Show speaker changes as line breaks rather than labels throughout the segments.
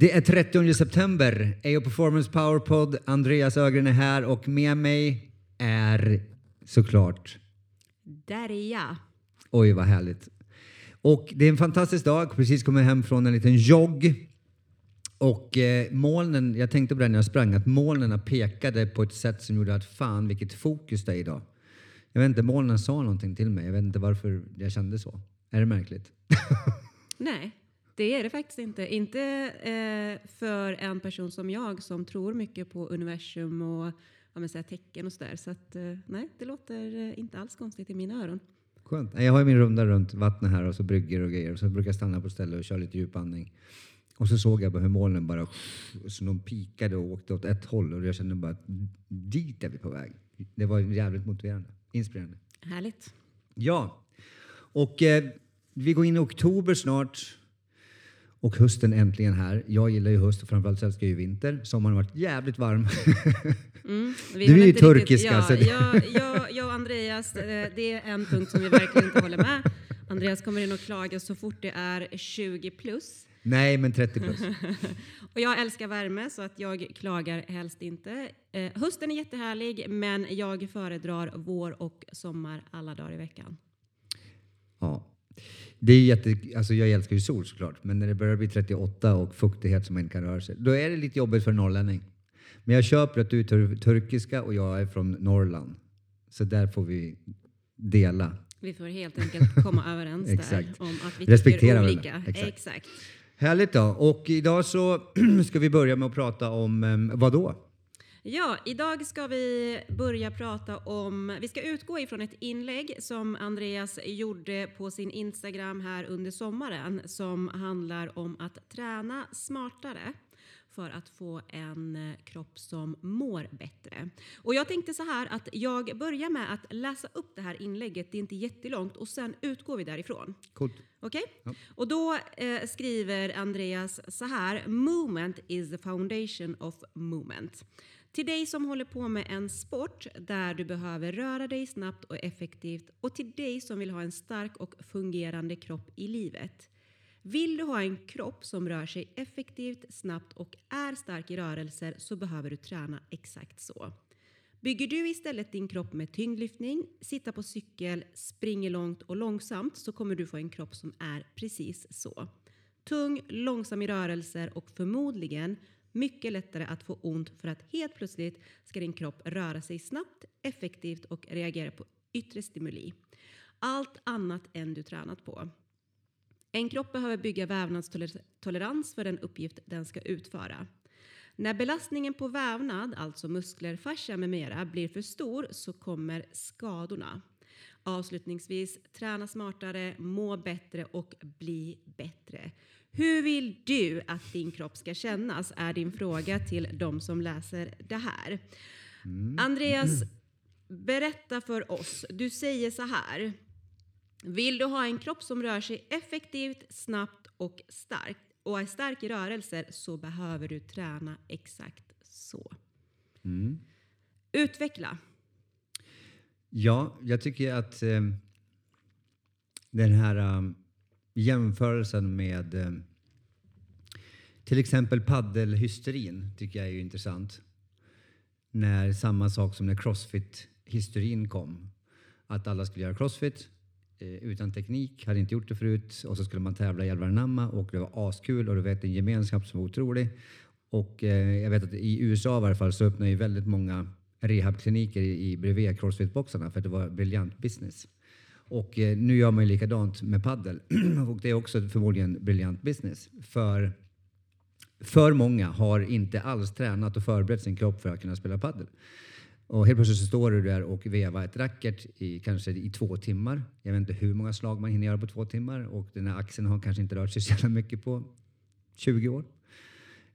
Det är 30 september. AO Performance Powerpod. Andreas Ögren är här och med mig är såklart...
Där är jag.
Oj, vad härligt. Och det är en fantastisk dag. Precis kommit hem från en liten jogg. Och eh, molnen, jag tänkte på det när jag sprang, att molnen pekade på ett sätt som gjorde att fan vilket fokus det är idag. Jag vet inte, molnen sa någonting till mig. Jag vet inte varför jag kände så. Är det märkligt?
Nej, det är det faktiskt inte. Inte eh, för en person som jag som tror mycket på universum och ja, men, så här, tecken och sådär. Så att, eh, nej, det låter eh, inte alls konstigt i mina öron.
Skönt. Jag har ju min runda runt vattnet här och så brygger och grejer. Och så brukar jag stanna på ett ställe och köra lite djupandning. Och så såg jag hur molnen bara så de pikade och åkte åt ett håll och jag kände bara att dit är vi på väg. Det var jävligt motiverande, inspirerande.
Härligt.
Ja, och eh, vi går in i oktober snart. Och hösten äntligen här. Jag gillar ju höst och framförallt älskar jag ju vinter. Sommaren har varit jävligt varm.
Mm, vi
Du är ju
riktigt-
turkiska,
Ja, jag, jag, jag och Andreas, eh, det är en punkt som vi verkligen inte håller med. Andreas kommer in och klagar så fort det är 20 plus.
Nej, men 30 plus.
Och jag älskar värme så att jag klagar helst inte. Eh, hösten är jättehärlig men jag föredrar vår och sommar alla dagar i veckan.
Ja. Det är jätte, alltså jag älskar ju sol såklart, men när det börjar bli 38 och fuktighet som man inte kan röra sig, då är det lite jobbigt för en norrlänning. Men jag köper att du är tur- turkiska och jag är från Norrland. Så där får vi dela.
Vi får helt enkelt komma överens där om att vi
Respektera
tycker olika.
Exakt.
Exakt.
Härligt då. Och idag så ska vi börja med att prata om um, vad då?
Ja, idag ska vi börja prata om, vi ska utgå ifrån ett inlägg som Andreas gjorde på sin Instagram här under sommaren som handlar om att träna smartare för att få en eh, kropp som mår bättre. Och jag tänkte så här att jag börjar med att läsa upp det här inlägget, det är inte jättelångt, och sen utgår vi därifrån.
Coolt.
Okej?
Ja.
Och då eh, skriver Andreas så här. Movement is the foundation of movement. Till dig som håller på med en sport där du behöver röra dig snabbt och effektivt och till dig som vill ha en stark och fungerande kropp i livet. Vill du ha en kropp som rör sig effektivt, snabbt och är stark i rörelser så behöver du träna exakt så. Bygger du istället din kropp med tyngdlyftning, sitta på cykel, springer långt och långsamt så kommer du få en kropp som är precis så. Tung, långsam i rörelser och förmodligen mycket lättare att få ont för att helt plötsligt ska din kropp röra sig snabbt, effektivt och reagera på yttre stimuli. Allt annat än du tränat på. En kropp behöver bygga vävnadstolerans för den uppgift den ska utföra. När belastningen på vävnad, alltså muskler, fascia med mera, blir för stor så kommer skadorna. Avslutningsvis, träna smartare, må bättre och bli bättre. Hur vill du att din kropp ska kännas? är din fråga till de som läser det här. Andreas, berätta för oss. Du säger så här. Vill du ha en kropp som rör sig effektivt, snabbt och starkt och är stark i rörelser så behöver du träna exakt så.
Mm.
Utveckla.
Ja, jag tycker att eh, den här eh, jämförelsen med eh, till exempel paddelhysterin tycker jag är ju intressant. När samma sak som när crossfit-hysterin kom. Att alla skulle göra crossfit eh, utan teknik, hade inte gjort det förut och så skulle man tävla i Alvaranamma och det var askul och du vet en gemenskap som var otrolig. Och eh, jag vet att i USA i varje fall så öppnade ju väldigt många rehabkliniker i, i bredvid crossfitboxarna för att det var briljant business. Och eh, nu gör man ju likadant med paddel och det är också förmodligen briljant business. För för många har inte alls tränat och förberett sin kropp för att kunna spela paddel. Och helt plötsligt så står du där och vevar ett racket i kanske i två timmar. Jag vet inte hur många slag man hinner göra på två timmar och den här axeln har kanske inte rört sig så jävla mycket på 20 år.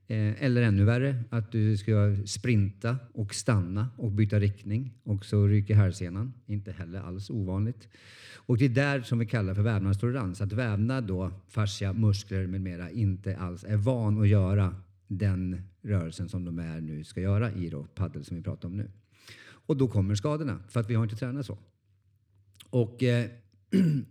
Eh, eller ännu värre, att du ska sprinta och stanna och byta riktning och så ryker hälsenan. Inte heller alls ovanligt. Och det är där som vi kallar för vävnadstolerans. Att vävnad då, fascia, muskler med mera inte alls är van att göra den rörelsen som de är nu ska göra i då paddel som vi pratar om nu. Och då kommer skadorna för att vi har inte tränat så. Och eh,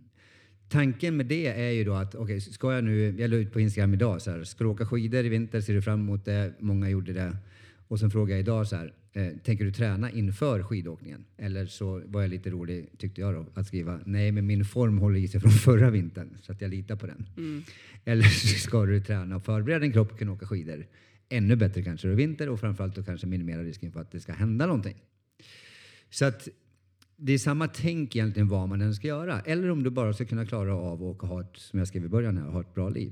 tanken med det är ju då att okej, ska jag nu, jag la ut på Instagram idag så här, ska du åka skidor i vinter? Ser du fram emot det? Många gjorde det. Och sen frågade jag idag så här, eh, tänker du träna inför skidåkningen? Eller så var jag lite rolig, tyckte jag då, att skriva nej, men min form håller i sig från förra vintern så att jag litar på den. Eller så ska du träna och förbereda din kropp och kunna åka skidor. Ännu bättre kanske i vinter och framförallt då kanske minimera risken för att det ska hända någonting. Så att det är samma tänk egentligen vad man än ska göra. Eller om du bara ska kunna klara av att ha ett, som jag skrev i början här, ha ett bra liv.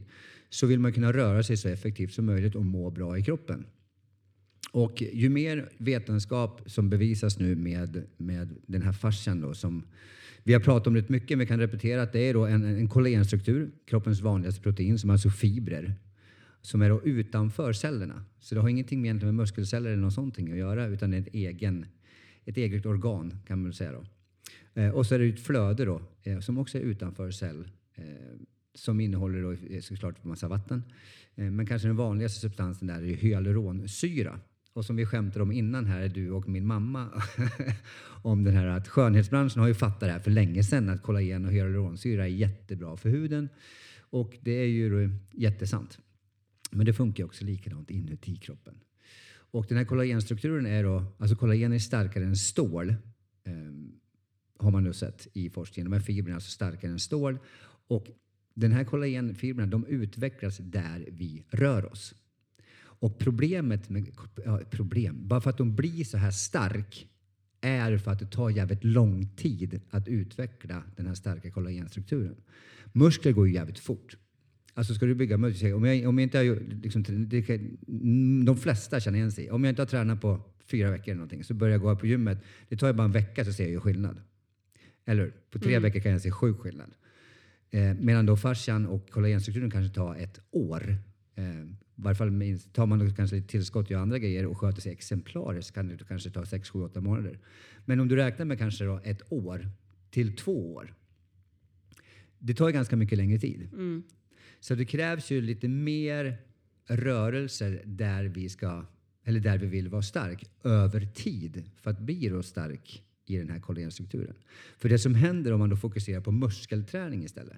Så vill man kunna röra sig så effektivt som möjligt och må bra i kroppen. Och ju mer vetenskap som bevisas nu med, med den här fascian då som vi har pratat om rätt mycket, men vi kan repetera att det är då en, en kollagenstruktur, kroppens vanligaste protein, som är alltså fibrer, som är då utanför cellerna. Så det har ingenting med muskelceller eller något sånt att göra, utan det är en egen, ett eget organ kan man säga. Då. Eh, och så är det ett flöde då, eh, som också är utanför cell, eh, som innehåller då, eh, såklart massa vatten. Eh, men kanske den vanligaste substansen där är hyaluronsyra. Och som vi skämtade om innan här, du och min mamma, om den här att skönhetsbranschen har ju fattat det här för länge sedan att kollagen och hyaluronsyra är jättebra för huden. Och det är ju jättesant. Men det funkar också likadant inuti kroppen. Och den här kollagenstrukturen är då, alltså kollagen är starkare än stål. Eh, har man nu sett i forskningen. De här fibrerna är alltså starkare än stål. Och den här kollagenfibrerna de utvecklas där vi rör oss. Och problemet med ja, problem, bara för att de blir så här stark är för att det tar jävligt lång tid att utveckla den här starka kollagenstrukturen. Muskler går ju jävligt fort. Alltså ska du bygga muskler, om jag, om jag inte har liksom, det, de flesta känner igen sig Om jag inte har tränat på fyra veckor eller någonting så börjar jag gå på gymmet. Det tar ju bara en vecka så ser jag ju skillnad. Eller På tre mm. veckor kan jag se sjuk skillnad. Eh, medan då fascian och kollagenstrukturen kanske tar ett år. Eh, varje fall minst, tar man då kanske lite tillskott och andra grejer och sköter sig exemplariskt kan det kanske ta 6, 7, 8 månader. Men om du räknar med kanske då ett år till två år. Det tar ganska mycket längre tid. Mm. Så det krävs ju lite mer rörelser där vi ska, eller där vi vill vara stark över tid för att bli då stark i den här kollagenstrukturen. För det som händer om man då fokuserar på muskelträning istället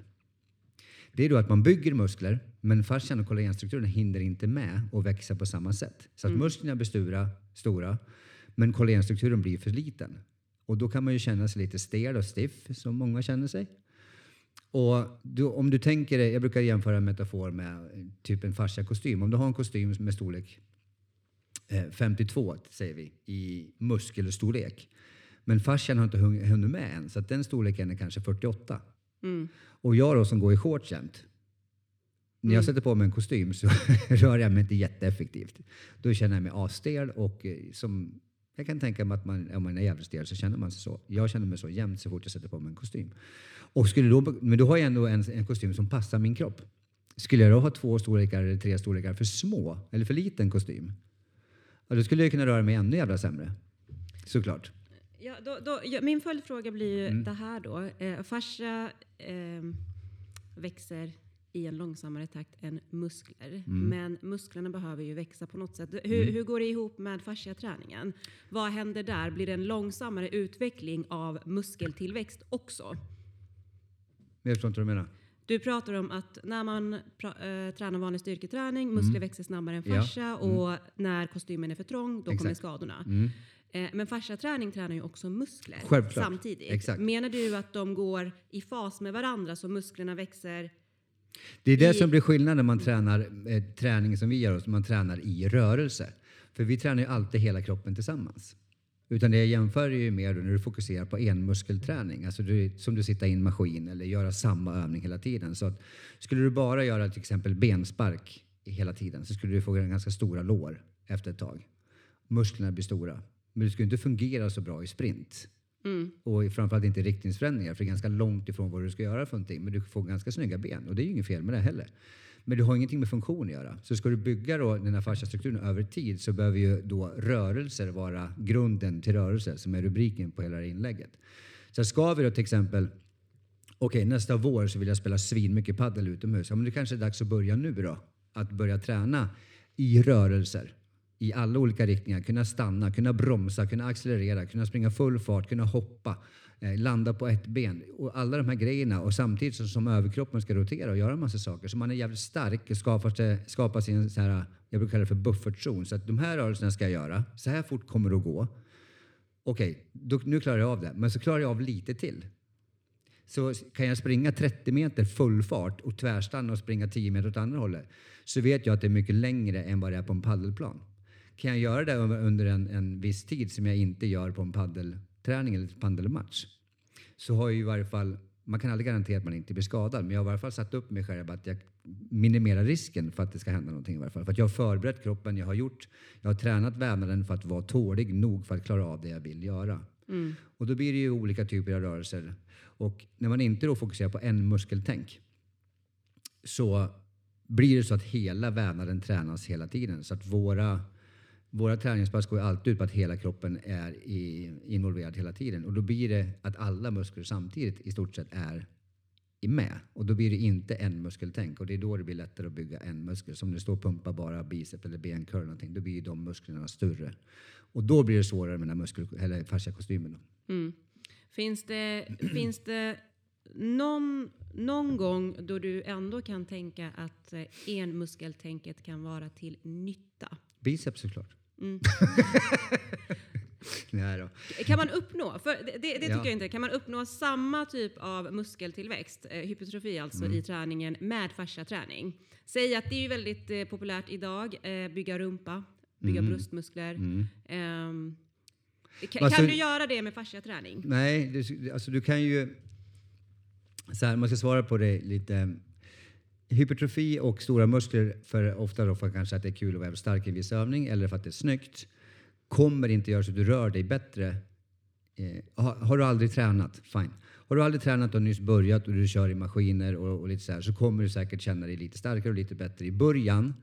det är då att man bygger muskler, men fascian och kollagenstrukturen hinner inte med att växa på samma sätt. Så att mm. musklerna blir stora, stora, men kollagenstrukturen blir för liten. Och då kan man ju känna sig lite stel och stiff, som många känner sig. Och du, om du tänker jag brukar jämföra en metafor med typ en fasciakostym. Om du har en kostym med storlek eh, 52, säger vi, i muskelstorlek. Men fascian har inte hunnit med än, så att den storleken är kanske 48. Mm. Och jag då som går i shorts jämt. När jag mm. sätter på mig en kostym så rör jag mig inte jätteeffektivt. Då känner jag mig asstel och eh, som jag kan tänka mig att man, om man är jävligt stel så känner man sig så. Jag känner mig så jämt så fort jag sätter på mig en kostym. Och skulle då, men då har jag ändå en, en kostym som passar min kropp. Skulle jag då ha två storlekar eller tre storlekar för små eller för liten kostym, ja, då skulle jag kunna röra mig ännu jävla sämre. Såklart.
Ja, då, då, ja, min följdfråga blir ju mm. det här då. Eh, fascia eh, växer i en långsammare takt än muskler. Mm. Men musklerna behöver ju växa på något sätt. Hur, mm. hur går det ihop med fasciaträningen? Vad händer där? Blir det en långsammare utveckling av muskeltillväxt också?
Jag förstår inte vad du menar.
Du pratar om att när man pra, äh, tränar vanlig styrketräning, muskler mm. växer snabbare än fascia ja. mm. och när kostymen är för trång, då Exakt. kommer skadorna. Mm. Eh, men fasciaträning tränar ju också muskler Självklart. samtidigt. Exakt. Menar du att de går i fas med varandra så musklerna växer
det är det i... som blir skillnaden när man tränar eh, träning som vi gör, och man tränar i rörelse. För vi tränar ju alltid hela kroppen tillsammans. Utan det jag jämför är ju mer när du fokuserar på en muskelträning. Alltså du, som du sitter i en maskin eller göra samma övning hela tiden. Så att, skulle du bara göra till exempel benspark hela tiden så skulle du få ganska stora lår efter ett tag. Musklerna blir stora. Men du skulle inte fungera så bra i sprint. Mm. Och framförallt inte riktningsförändringar, för det är ganska långt ifrån vad du ska göra för någonting. Men du får ganska snygga ben och det är ju inget fel med det heller. Men du har ingenting med funktion att göra. Så ska du bygga då den här fasciastrukturen över tid så behöver ju då rörelser vara grunden till rörelse, som är rubriken på hela det här inlägget. Så ska vi då till exempel Okej, okay, nästa vår så vill jag spela svin mycket padel utomhus. Ja, men det kanske är dags att börja nu då. Att börja träna i rörelser i alla olika riktningar. Kunna stanna, kunna bromsa, kunna accelerera, kunna springa full fart, kunna hoppa. eh, landa på ett ben och alla de här grejerna och samtidigt som, som överkroppen ska rotera och göra en massa saker. Så man är jävligt stark och skapar, sig, skapar sin, så här, jag brukar kalla det för buffertzon. Så att de här rörelserna ska jag göra. Så här fort kommer det att gå. Okej, då, nu klarar jag av det. Men så klarar jag av lite till. Så kan jag springa 30 meter full fart och tvärstanna och springa 10 meter åt andra hållet så vet jag att det är mycket längre än vad det är på en paddelplan. Kan jag göra det under en, en viss tid som jag inte gör på en paddelträning eller paddelmatch så har jag i varje fall, man kan aldrig garantera att man inte blir skadad, men jag har i varje fall satt upp mig själv att jag minimerar risken för att det ska hända någonting i varje fall. För att jag har förberett kroppen, jag har gjort, jag har tränat vävnaden för att vara tålig nog för att klara av det jag vill göra.
Mm.
Och då blir det ju olika typer av rörelser. Och när man inte då fokuserar på en muskeltänk så blir det så att hela vävnaden tränas hela tiden. Så att våra, våra träningspass går alltid ut på att hela kroppen är i, involverad hela tiden. Och då blir det att alla muskler samtidigt i stort sett är i med. Och då blir det inte en muskeltänk. Och det är då det blir lättare att bygga en muskel. Som det står pumpa bara bicep eller bencurl eller någonting. Då blir ju de musklerna större. Och då blir det svårare med den här muskel, eller fasciakostymen.
Mm. Finns det, finns det någon, någon gång då du ändå kan tänka att eh, enmuskeltänket kan vara till nytta?
Biceps såklart.
Mm.
Nej då.
Kan man uppnå, för det, det, det tycker
Ja.
jag inte, kan man uppnå samma typ av muskeltillväxt, eh, hypertrofi alltså,
Mm.
i träningen med fasciaträning? Säg att det är ju väldigt eh, populärt idag, eh, bygga rumpa, bygga
Mm.
bröstmuskler.
Mm.
Ehm, kan,
Alltså-
kan du göra det med fasciaträning?
Nej, det, alltså du kan ju... Så här, man ska svara på det lite. Hypertrofi och stora muskler, för ofta då för kanske att det är kul att vara stark i en viss övning eller för att det är snyggt, kommer inte göra så att du rör dig bättre. Eh, har, har du aldrig tränat, fine. Har du aldrig tränat och nyss börjat och du kör i maskiner och, och lite så här, så kommer du säkert känna dig lite starkare och lite bättre i början.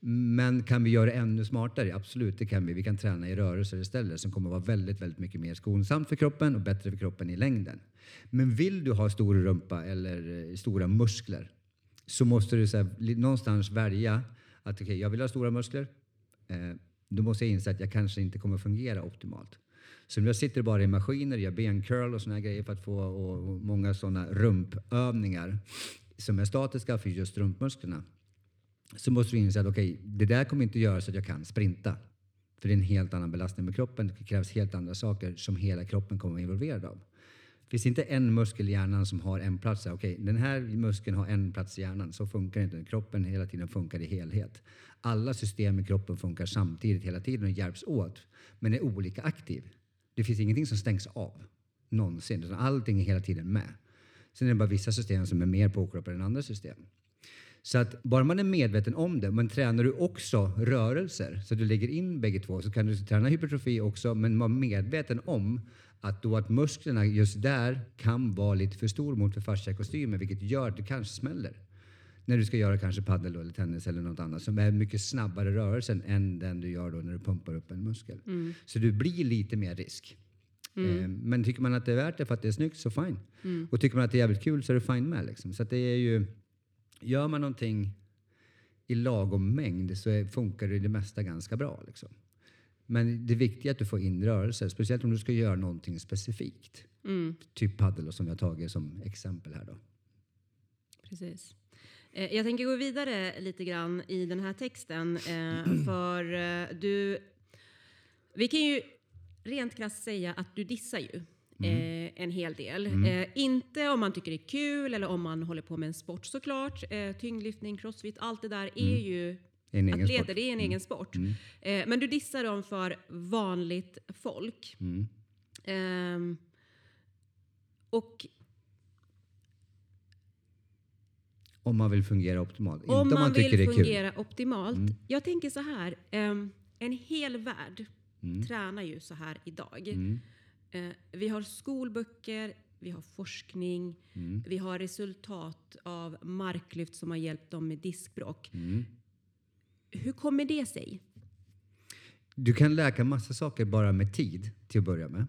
Men kan vi göra det ännu smartare? Absolut, det kan vi. Vi kan träna i rörelser istället som kommer vara väldigt, väldigt mycket mer skonsamt för kroppen och bättre för kroppen i längden. Men vill du ha stor rumpa eller eh, stora muskler så måste du så här, någonstans välja att okay, jag vill ha stora muskler. Eh, då måste jag inse att jag kanske inte kommer fungera optimalt. Så om jag sitter bara i maskiner, gör bencurl och såna här grejer för att få och, och många sådana rumpövningar som är statiska för just rumpmusklerna så måste du inse att okej, det där kommer inte göra så att jag kan sprinta. För det är en helt annan belastning med kroppen. Det krävs helt andra saker som hela kroppen kommer att vara involverad av. Det finns inte en muskel i hjärnan som har en plats. Okej, den här muskeln har en plats i hjärnan. Så funkar det inte. Kroppen hela tiden funkar i helhet. Alla system i kroppen funkar samtidigt hela tiden och hjälps åt. Men är olika aktiv. Det finns ingenting som stängs av någonsin. Utan allting är hela tiden med. Sen är det bara vissa system som är mer påkopplade än andra system. Så att bara man är medveten om det, men tränar du också rörelser, så du lägger in bägge två, så kan du träna hypertrofi också, men vara medveten om att då att musklerna just där kan vara lite för stor mot för fasciakostymen, vilket gör att du kanske smäller. När du ska göra kanske paddel då, eller tennis eller något annat som är mycket snabbare rörelsen än den du gör då när du pumpar upp en muskel. Så du blir lite mer risk. Eh, Men tycker man att det är värt det för att det är snyggt så fine. Och tycker man att det är jävligt kul så är det fine med. Liksom. Så att det är ju, gör man någonting i lagom mängd så är, funkar det det mesta ganska bra. Liksom. Men det viktiga är att du får in rörelser, speciellt om du ska göra någonting specifikt.
Mm,
Typ paddel som jag tagit som exempel här då.
precis. Eh, Jag tänker gå vidare lite grann i den här texten. Eh, för eh, du... Vi kan ju rent krasst säga att du dissar ju. Eh, en hel del. Eh, inte om man tycker det är kul eller om man håller på med en sport såklart. Tyngdlyftning, crossfit, allt det där är ju
En
atleter,
sport.
det är en egen sport. Eh, men du dissar dem för vanligt folk.
Mm.
Ehm, och
Om man vill fungera optimalt.
om
om man, tycker
vill.
Mm.
fungera optimalt. Jag tänker så här, ehm, en hel värld
Mm.
tränar ju så här idag. Eh, vi har skolböcker, vi har forskning,
Mm.
vi har resultat av marklyft som har hjälpt dem med diskbråck.
Mm.
Hur kommer det sig?
Du kan läka massa saker bara med tid till att börja med.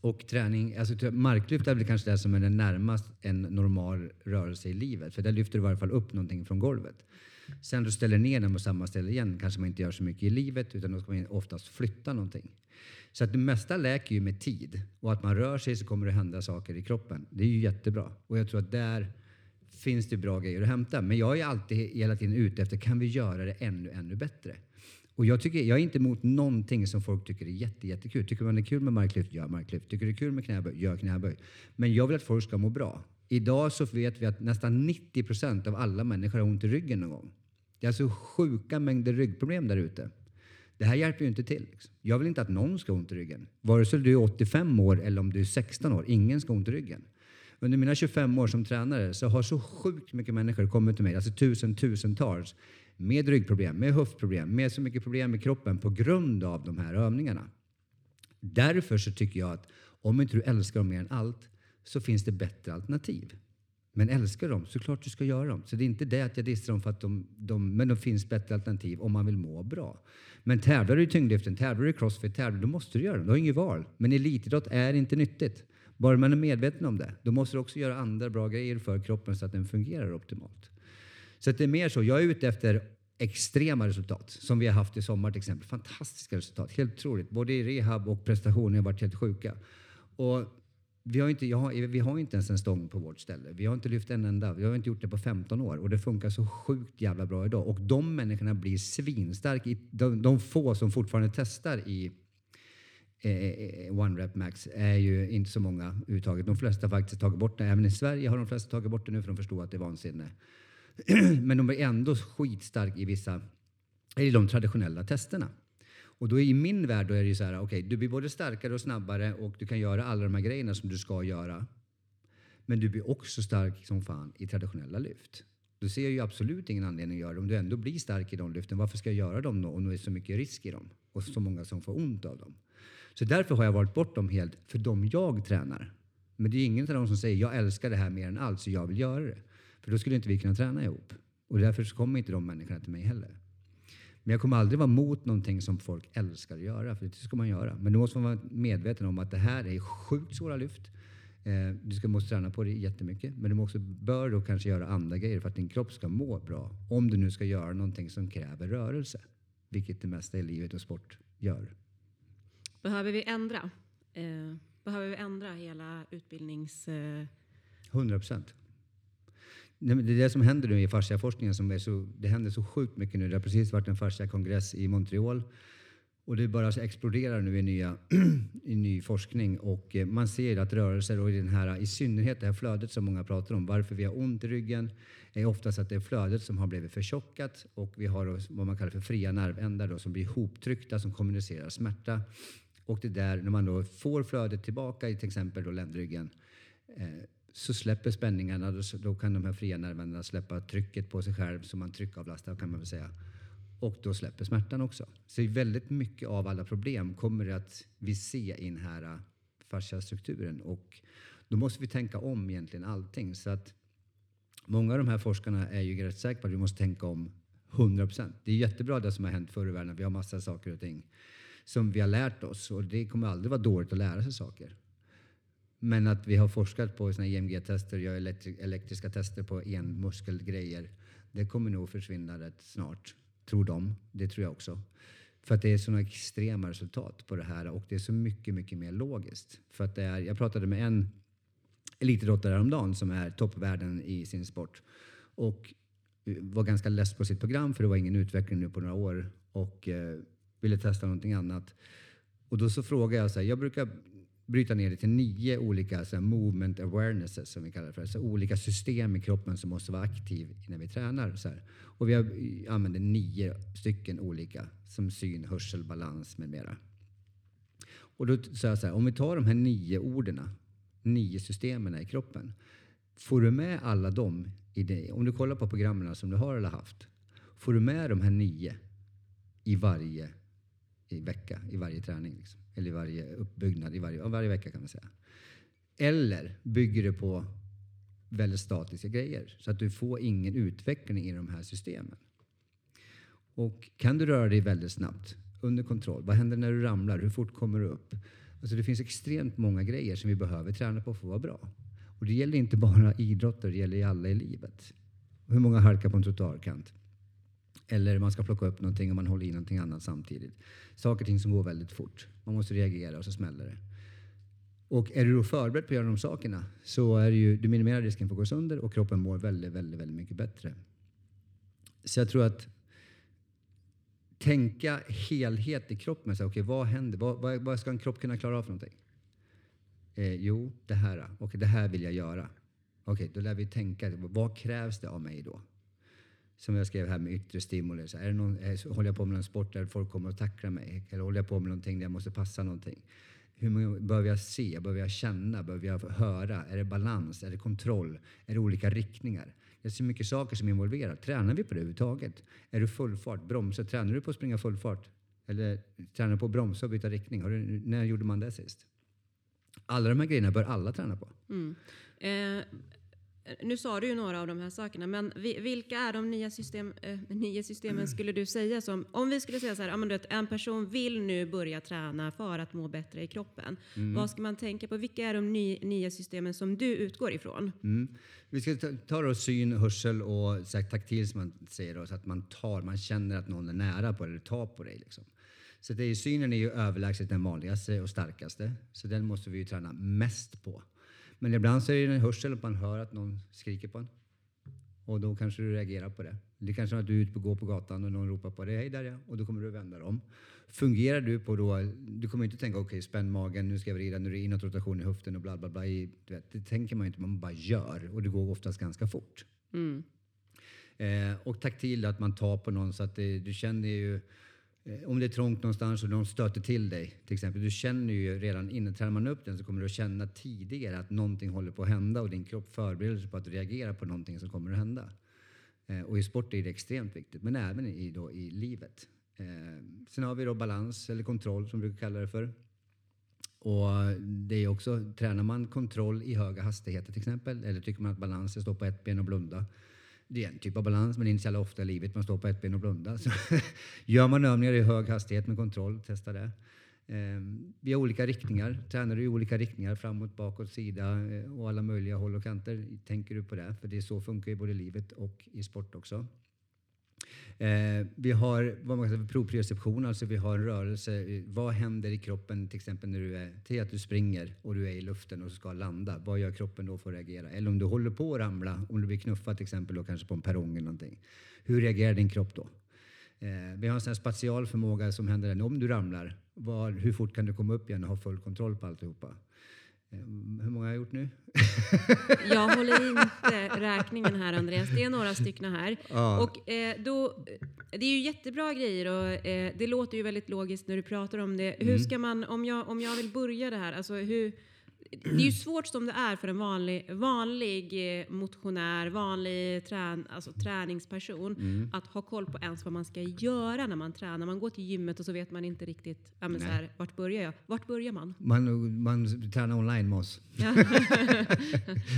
Och träning, alltså typ, marklyft är väl kanske det som är närmast en normal rörelse i livet. För där lyfter du i varje fall upp någonting från golvet. Sen du ställer ner den på samma ställe igen kanske man inte gör så mycket i livet utan då ska man oftast flytta någonting. Så att det mesta läker ju med tid. Och att man rör sig så kommer det hända saker i kroppen. Det är ju jättebra. Och jag tror att där finns det bra grejer att hämta. Men jag är alltid hela tiden ute efter, kan vi göra det ännu, ännu bättre? Och jag, tycker, jag är inte emot någonting som folk tycker är jätte, jättekul. Tycker man det är kul med marklyft, gör marklyft. Tycker det är kul med knäböj, gör knäböj. Men jag vill att folk ska må bra. Idag så vet vi att nästan 90 procent av alla människor har ont i ryggen någon gång. Det är alltså sjuka mängder ryggproblem där ute. Det här hjälper ju inte till. Liksom. Jag vill inte att någon ska ha ont i ryggen. Vare sig du är 85 år eller om du är 16 år. Ingen ska ha ont i ryggen. Under mina 25 år som tränare så har så sjukt mycket människor kommit till mig, alltså tusen, tusentals, med ryggproblem, med höftproblem, med så mycket problem i kroppen på grund av de här övningarna. Därför så tycker jag att om inte du älskar dem mer än allt så finns det bättre alternativ. Men älskar dem, så klart du ska göra dem. Så det är inte det att jag dissar dem för att de, de, men de finns bättre alternativ om man vill må bra. Men tävlar du i tyngdlyften, tävlar du i crossfit, tävlar, då måste du göra dem. Du har inget val. Men elitidrott är inte nyttigt. Bara man är medveten om det, då måste du också göra andra bra grejer för kroppen så att den fungerar optimalt. Så att det är mer så, jag är ute efter extrema resultat som vi har haft i sommar till exempel. Fantastiska resultat, helt otroligt. Både i rehab och prestationer har varit helt sjuka. Och vi har, inte, jag har, vi har inte ens en stång på vårt ställe. Vi har inte lyft en enda. Vi har inte gjort det på 15 år och det funkar så sjukt jävla bra idag. Och de människorna blir svinstarka. De, de få som fortfarande testar i Eh, eh, One Rep Max är ju inte så många överhuvudtaget. De flesta har faktiskt tagit bort det. Även i Sverige har de flesta tagit bort det nu för de förstår att det är vansinne. Men de är ändå skitstarka i vissa, i de traditionella testerna. Och då i min värld då är det ju så här, okej, okay, du blir både starkare och snabbare och du kan göra alla de här grejerna som du ska göra. Men du blir också stark som fan i traditionella lyft. Då ser jag ju absolut ingen anledning att göra det. Om du ändå blir stark i de lyften, varför ska jag göra dem då om det är så mycket risk i dem och så många som får ont av dem? Så därför har jag valt bort dem helt för de jag tränar. Men det är ingen av dem som säger jag älskar det här mer än allt så jag vill göra det. För då skulle inte vi kunna träna ihop. Och därför så kommer inte de människorna till mig heller. Men jag kommer aldrig vara mot någonting som folk älskar att göra, för det ska man göra. Men då måste man vara medveten om att det här är sjukt svåra lyft. Eh, du ska måste träna på det jättemycket, men du måste, bör då kanske göra andra grejer för att din kropp ska må bra. Om du nu ska göra någonting som kräver rörelse, vilket det mesta i livet och sport gör.
Behöver vi ändra? Eh, behöver vi ändra hela utbildnings... Eh...
100 procent. Det är det som händer nu i fasciaforskningen. Som är så, det händer så sjukt mycket nu. Det har precis varit en fasciakongress i Montreal. Och det bara exploderar nu i, nya, i ny forskning. Och eh, man ser att rörelser och i, den här, i synnerhet det här flödet som många pratar om, varför vi har ont i ryggen, är oftast att det är flödet som har blivit förtjockat och vi har vad man kallar för fria nervändar då, som blir hoptryckta som kommunicerar smärta. Och det där, när man då får flödet tillbaka i till exempel då ländryggen eh, så släpper spänningarna, då kan de här fria nerverna släppa trycket på sig själv som man tryckavlastar kan man väl säga. Och då släpper smärtan också. Så väldigt mycket av alla problem kommer att vi se i den här eh, fasciastrukturen och då måste vi tänka om egentligen allting. Så att många av de här forskarna är ju rätt säkra på att vi måste tänka om 100 procent. Det är jättebra det som har hänt förr i världen. Vi har massa saker och ting som vi har lärt oss och det kommer aldrig vara dåligt att lära sig saker. Men att vi har forskat på såna EMG-tester, gör elektriska tester på enmuskelgrejer, det kommer nog försvinna rätt snart, tror de. Det tror jag också. För att det är sådana extrema resultat på det här och det är så mycket, mycket mer logiskt. För att det är, jag pratade med en elitidrottare häromdagen som är toppvärden i sin sport och var ganska less på sitt program för det var ingen utveckling nu på några år och eh, ville testa någonting annat. Och då så frågade jag så här, jag brukar bryta ner det till nio olika så här, movement awarenesses som vi kallar det för. Så olika system i kroppen som måste vara aktiv när vi tränar. Så här. Och vi eh, använder nio stycken olika som syn, hörsel, balans med mera. Och då sa jag så här, om vi tar de här nio orden, nio systemen i kroppen. Får du med alla dem i det, om du kollar på programmen som du har eller haft. Får du med de här nio i varje i vecka, i varje träning. Liksom. Eller i varje uppbyggnad, i varje, varje vecka kan man säga. Eller bygger du på väldigt statiska grejer så att du får ingen utveckling i de här systemen. Och kan du röra dig väldigt snabbt under kontroll? Vad händer när du ramlar? Hur fort kommer du upp? Alltså det finns extremt många grejer som vi behöver träna på för att vara bra. Och det gäller inte bara idrotter, det gäller i alla i livet. Hur många halkar på en trottoarkant? Eller man ska plocka upp någonting och man håller i någonting annat samtidigt. Saker och ting som går väldigt fort. Man måste reagera och så smäller det. Och är du då förberedd på att göra de sakerna så är det ju, du minimerar risken för att gå sönder och kroppen mår väldigt, väldigt, väldigt mycket bättre. Så jag tror att tänka helhet i kroppen. Så, okay, vad händer? Vad, vad, vad ska en kropp kunna klara av för någonting? Eh, jo, det här. Okay, det här vill jag göra. Okej, okay, då lär vi tänka. Vad krävs det av mig då? Som jag skrev här med yttre stimuli. Så är det någon, eh, håller jag på med någon sport där folk kommer att tackla mig? Eller håller jag på med någonting där jag måste passa någonting? Hur behöver jag se? Behöver jag känna? Behöver jag höra? Är det balans? Är det kontroll? Är det olika riktningar? Det är så mycket saker som är involverat. Tränar vi på det överhuvudtaget? Är du full fart? Bromsa? Tränar du på att springa full fart? Eller tränar du på att bromsa och byta riktning? Du, när gjorde man det sist? Alla de här grejerna bör alla träna på.
Mm. Eh, nu sa du ju några av de här sakerna, men vilka är de nya, system, eh, nya systemen skulle du säga som, om vi skulle säga så här, ja, men du vet, en person vill nu börja träna för att må bättre i kroppen. Mm. Vad ska man tänka på? Vilka är de ny, nya systemen som du utgår ifrån?
Mm. Vi ska ta, ta då syn, hörsel och så här, taktil som man säger, då, så att man tar, man känner att någon är nära på dig eller tar på dig. Liksom. Så det är, synen är ju överlägset den vanligaste och starkaste, så den måste vi ju träna mest på. Men ibland så är det en hörsel att man hör att någon skriker på en. Och då kanske du reagerar på det. Det kanske är att du är ute och går på gatan och någon ropar på dig, hej där ja, och då kommer du vända dig om. Fungerar du på då, du kommer inte tänka okej okay, spänn magen, nu ska jag vrida, nu är det inåt rotation i höften och bla bla bla. Du vet, det tänker man inte, man bara gör och det går oftast ganska fort. Mm. Eh, och taktil, att man tar på någon så att det, du känner ju Eh, om det är trångt någonstans och någon stöter till dig, till exempel, du känner ju redan innan, tränar man upp den så kommer du att känna tidigare att någonting håller på att hända och din kropp förbereder sig på att reagera på någonting som kommer att hända. Eh, och i sport är det extremt viktigt, men även i, då, i livet. Eh, sen har vi då balans, eller kontroll som vi brukar kalla det för. Och det är också, tränar man kontroll i höga hastigheter till exempel, eller tycker man att balans är att stå på ett ben och blunda, det är en typ av balans, men det är inte så ofta i livet man står på ett ben och blundar. Så gör man övningar i hög hastighet med kontroll, testa det. Ehm, vi har olika riktningar. Tränar du i olika riktningar, framåt, bakåt, sida eh, och alla möjliga håll och kanter. Tänker du på det? För det är så funkar i både livet och i sport också. Eh, vi har vad man kallar proprioception, alltså vi har en rörelse. Vad händer i kroppen till exempel när du är, till att du springer och du är i luften och ska landa? Vad gör kroppen då för att reagera? Eller om du håller på att ramla, om du blir knuffad till exempel och kanske på en perrong eller någonting. Hur reagerar din kropp då? Eh, vi har en sån här spatial förmåga som händer om du ramlar. Var, hur fort kan du komma upp igen och ha full kontroll på alltihopa? Ehm, hur många har jag gjort nu?
jag håller inte räkningen här Andreas. Det är några stycken här. Ja. Och, eh, då, det är ju jättebra grejer och eh, det låter ju väldigt logiskt när du pratar om det. Hur mm. ska man, om jag, om jag vill börja det här, alltså hur, det är ju svårt som det är för en vanlig, vanlig eh, motionär, vanlig trän, alltså träningsperson mm. att ha koll på ens vad man ska göra när man tränar. Man går till gymmet och så vet man inte riktigt ja, men så här, vart börjar jag? Vart börjar man?
Man, man tränar online med oss.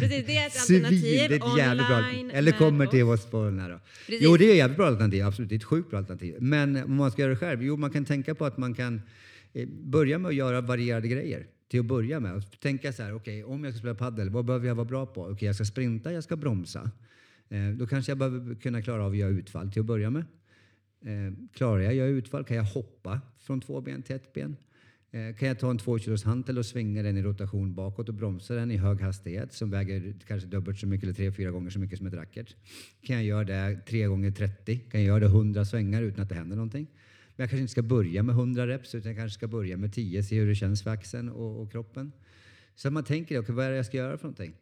Precis, det är ett alternativ.
det är ett jävligt bra. Eller kommer till oss på den här då. Jo, det är ett jävligt bra alternativ. Absolut, det är ett sjukt bra alternativ. Men om man ska göra det själv? Jo, man kan tänka på att man kan eh, börja med att göra varierade grejer till att börja med. Tänka så här, okej, okay, om jag ska spela padel, vad behöver jag vara bra på? Okej, okay, jag ska sprinta, jag ska bromsa. Eh, då kanske jag behöver kunna klara av att göra utfall till att börja med. Eh, klarar jag att göra utfall kan jag hoppa från två ben till ett ben. Eh, kan jag ta en två kilos hantel och svinga den i rotation bakåt och bromsa den i hög hastighet som väger kanske dubbelt så mycket eller tre, fyra gånger så mycket som ett racket. Kan jag göra det tre gånger 30? Kan jag göra det 100 svängar utan att det händer någonting? Men jag kanske inte ska börja med 100 reps utan jag kanske ska börja med 10, se hur det känns för axeln och, och kroppen. Så man tänker, okay, vad är det jag ska göra för någonting?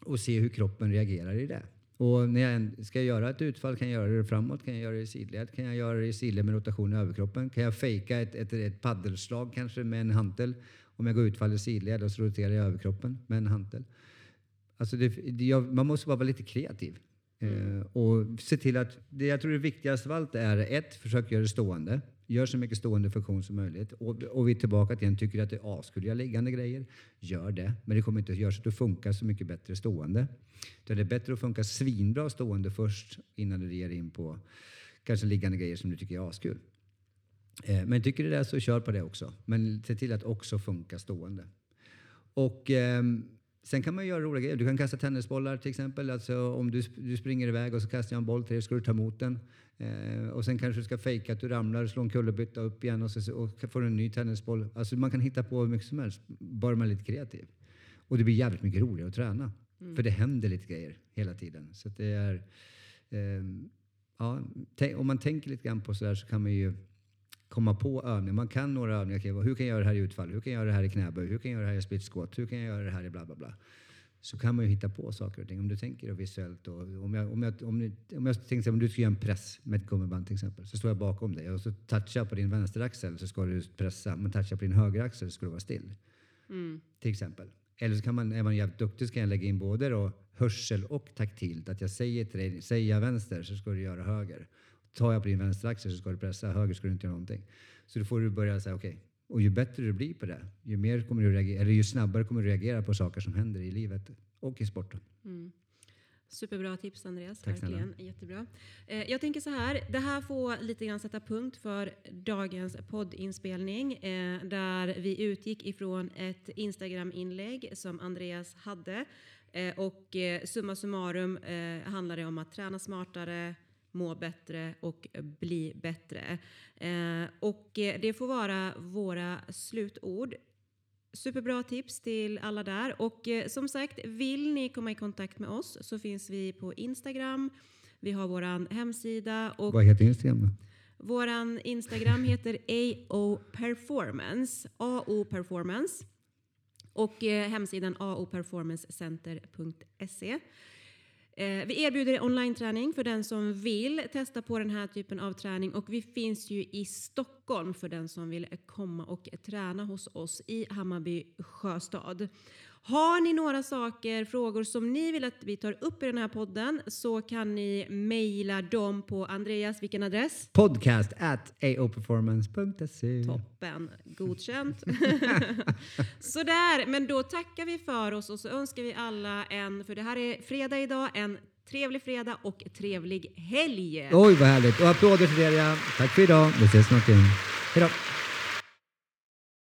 Och se hur kroppen reagerar i det. Och när jag ska göra ett utfall, kan jag göra det framåt, kan jag göra det i sidled, kan jag göra det i sidled med rotation i överkroppen? Kan jag fejka ett, ett, ett paddelslag kanske med en hantel? Om jag går utfall i sidled och så roterar jag överkroppen med en hantel. Alltså det, det, man måste bara vara lite kreativ. Mm. och se till att, det jag tror det viktigaste av allt är ett, försök göra det stående. Gör så mycket stående funktion som möjligt. Och, och vi är tillbaka till en, tycker du att det är askul att göra liggande grejer? Gör det. Men det kommer inte att göra så att du funkar så mycket bättre stående. det är bättre att funka svinbra stående först innan du ger in på kanske liggande grejer som du tycker är askul. Eh, men tycker du det så kör på det också. Men se till att också funka stående. Och ehm, sen kan man göra roliga grejer. Du kan kasta tennisbollar till exempel. Alltså om du, du springer iväg och så kastar jag en boll till dig ska du ta emot den. Eh, och sen kanske du ska fejka att du ramlar, slå en kullerbytta upp igen och, så, och får en ny tennisboll. Alltså man kan hitta på hur mycket som helst, bara man är lite kreativ. Och det blir jävligt mycket roligare att träna. För det händer lite grejer hela tiden. Så det är... ehm, ja, om man tänker lite grann på sådär så kan man ju komma på övningar. Man kan några övningar. vad- Hur kan jag göra det här i utfall? Hur kan jag göra det här i knäböj? Hur kan jag göra det här i split squat? Hur kan jag göra det här i bla bla bla? Så kan man ju hitta på saker och ting. Om du tänker visuellt. Och om, jag, om, jag, om, ni- om jag tänkte om du ska göra en press med ett gummiband till exempel. Så står jag bakom dig och så touchar jag på din vänsteraxel så ska du pressa. Men touchar på din högeraxel så ska du vara still. Till exempel. Eller så kan man, är man jävligt duktig så kan jag lägga in både då hörsel och taktilt. Att jag säger till dig, säger jag vänster så ska du göra höger. Tar jag på din vänsteraxel så ska du pressa, höger ska du inte göra någonting. Så då får du börja säga okej. Och ju bättre du blir på det, ju, mer kommer du reagera, eller ju snabbare kommer du reagera på saker som händer i livet och i sporten.
Superbra tips Andreas,
Tack snälla.
verkligen. Jättebra. Eh, jag tänker så här, det här får lite grann sätta punkt för dagens poddinspelning eh, där vi utgick ifrån ett Instagram-inlägg som Andreas hade eh, och summa summarum handlar det om att träna smartare, må bättre och bli bättre. Eh, och eh, det får vara våra slutord. Superbra tips till alla där. Och eh, som sagt, vill ni komma i kontakt med oss så finns vi på Instagram. Vi har vår hemsida och
Vad heter Instagram
våran Instagram heter AO Performance. AO Performance. Och hemsidan aoperformancecenter.se. Eh, vi erbjuder online-träning för den som vill testa på den här typen av träning och vi finns ju i Stockholm för den som vill komma och träna hos oss i Hammarby sjöstad. Har ni några saker, frågor som ni vill att vi tar upp i den här podden så kan ni mejla dem på Andreas, vilken adress?
Podcast at aoperformance.se.
Toppen, godkänt. Sådär, men då tackar vi för oss och så önskar vi alla en, för det här är fredag idag, en trevlig fredag och trevlig helg.
Oj, vad härligt. Och applåder till er, ja. Tack för idag. Vi ses snart igen. Hej då.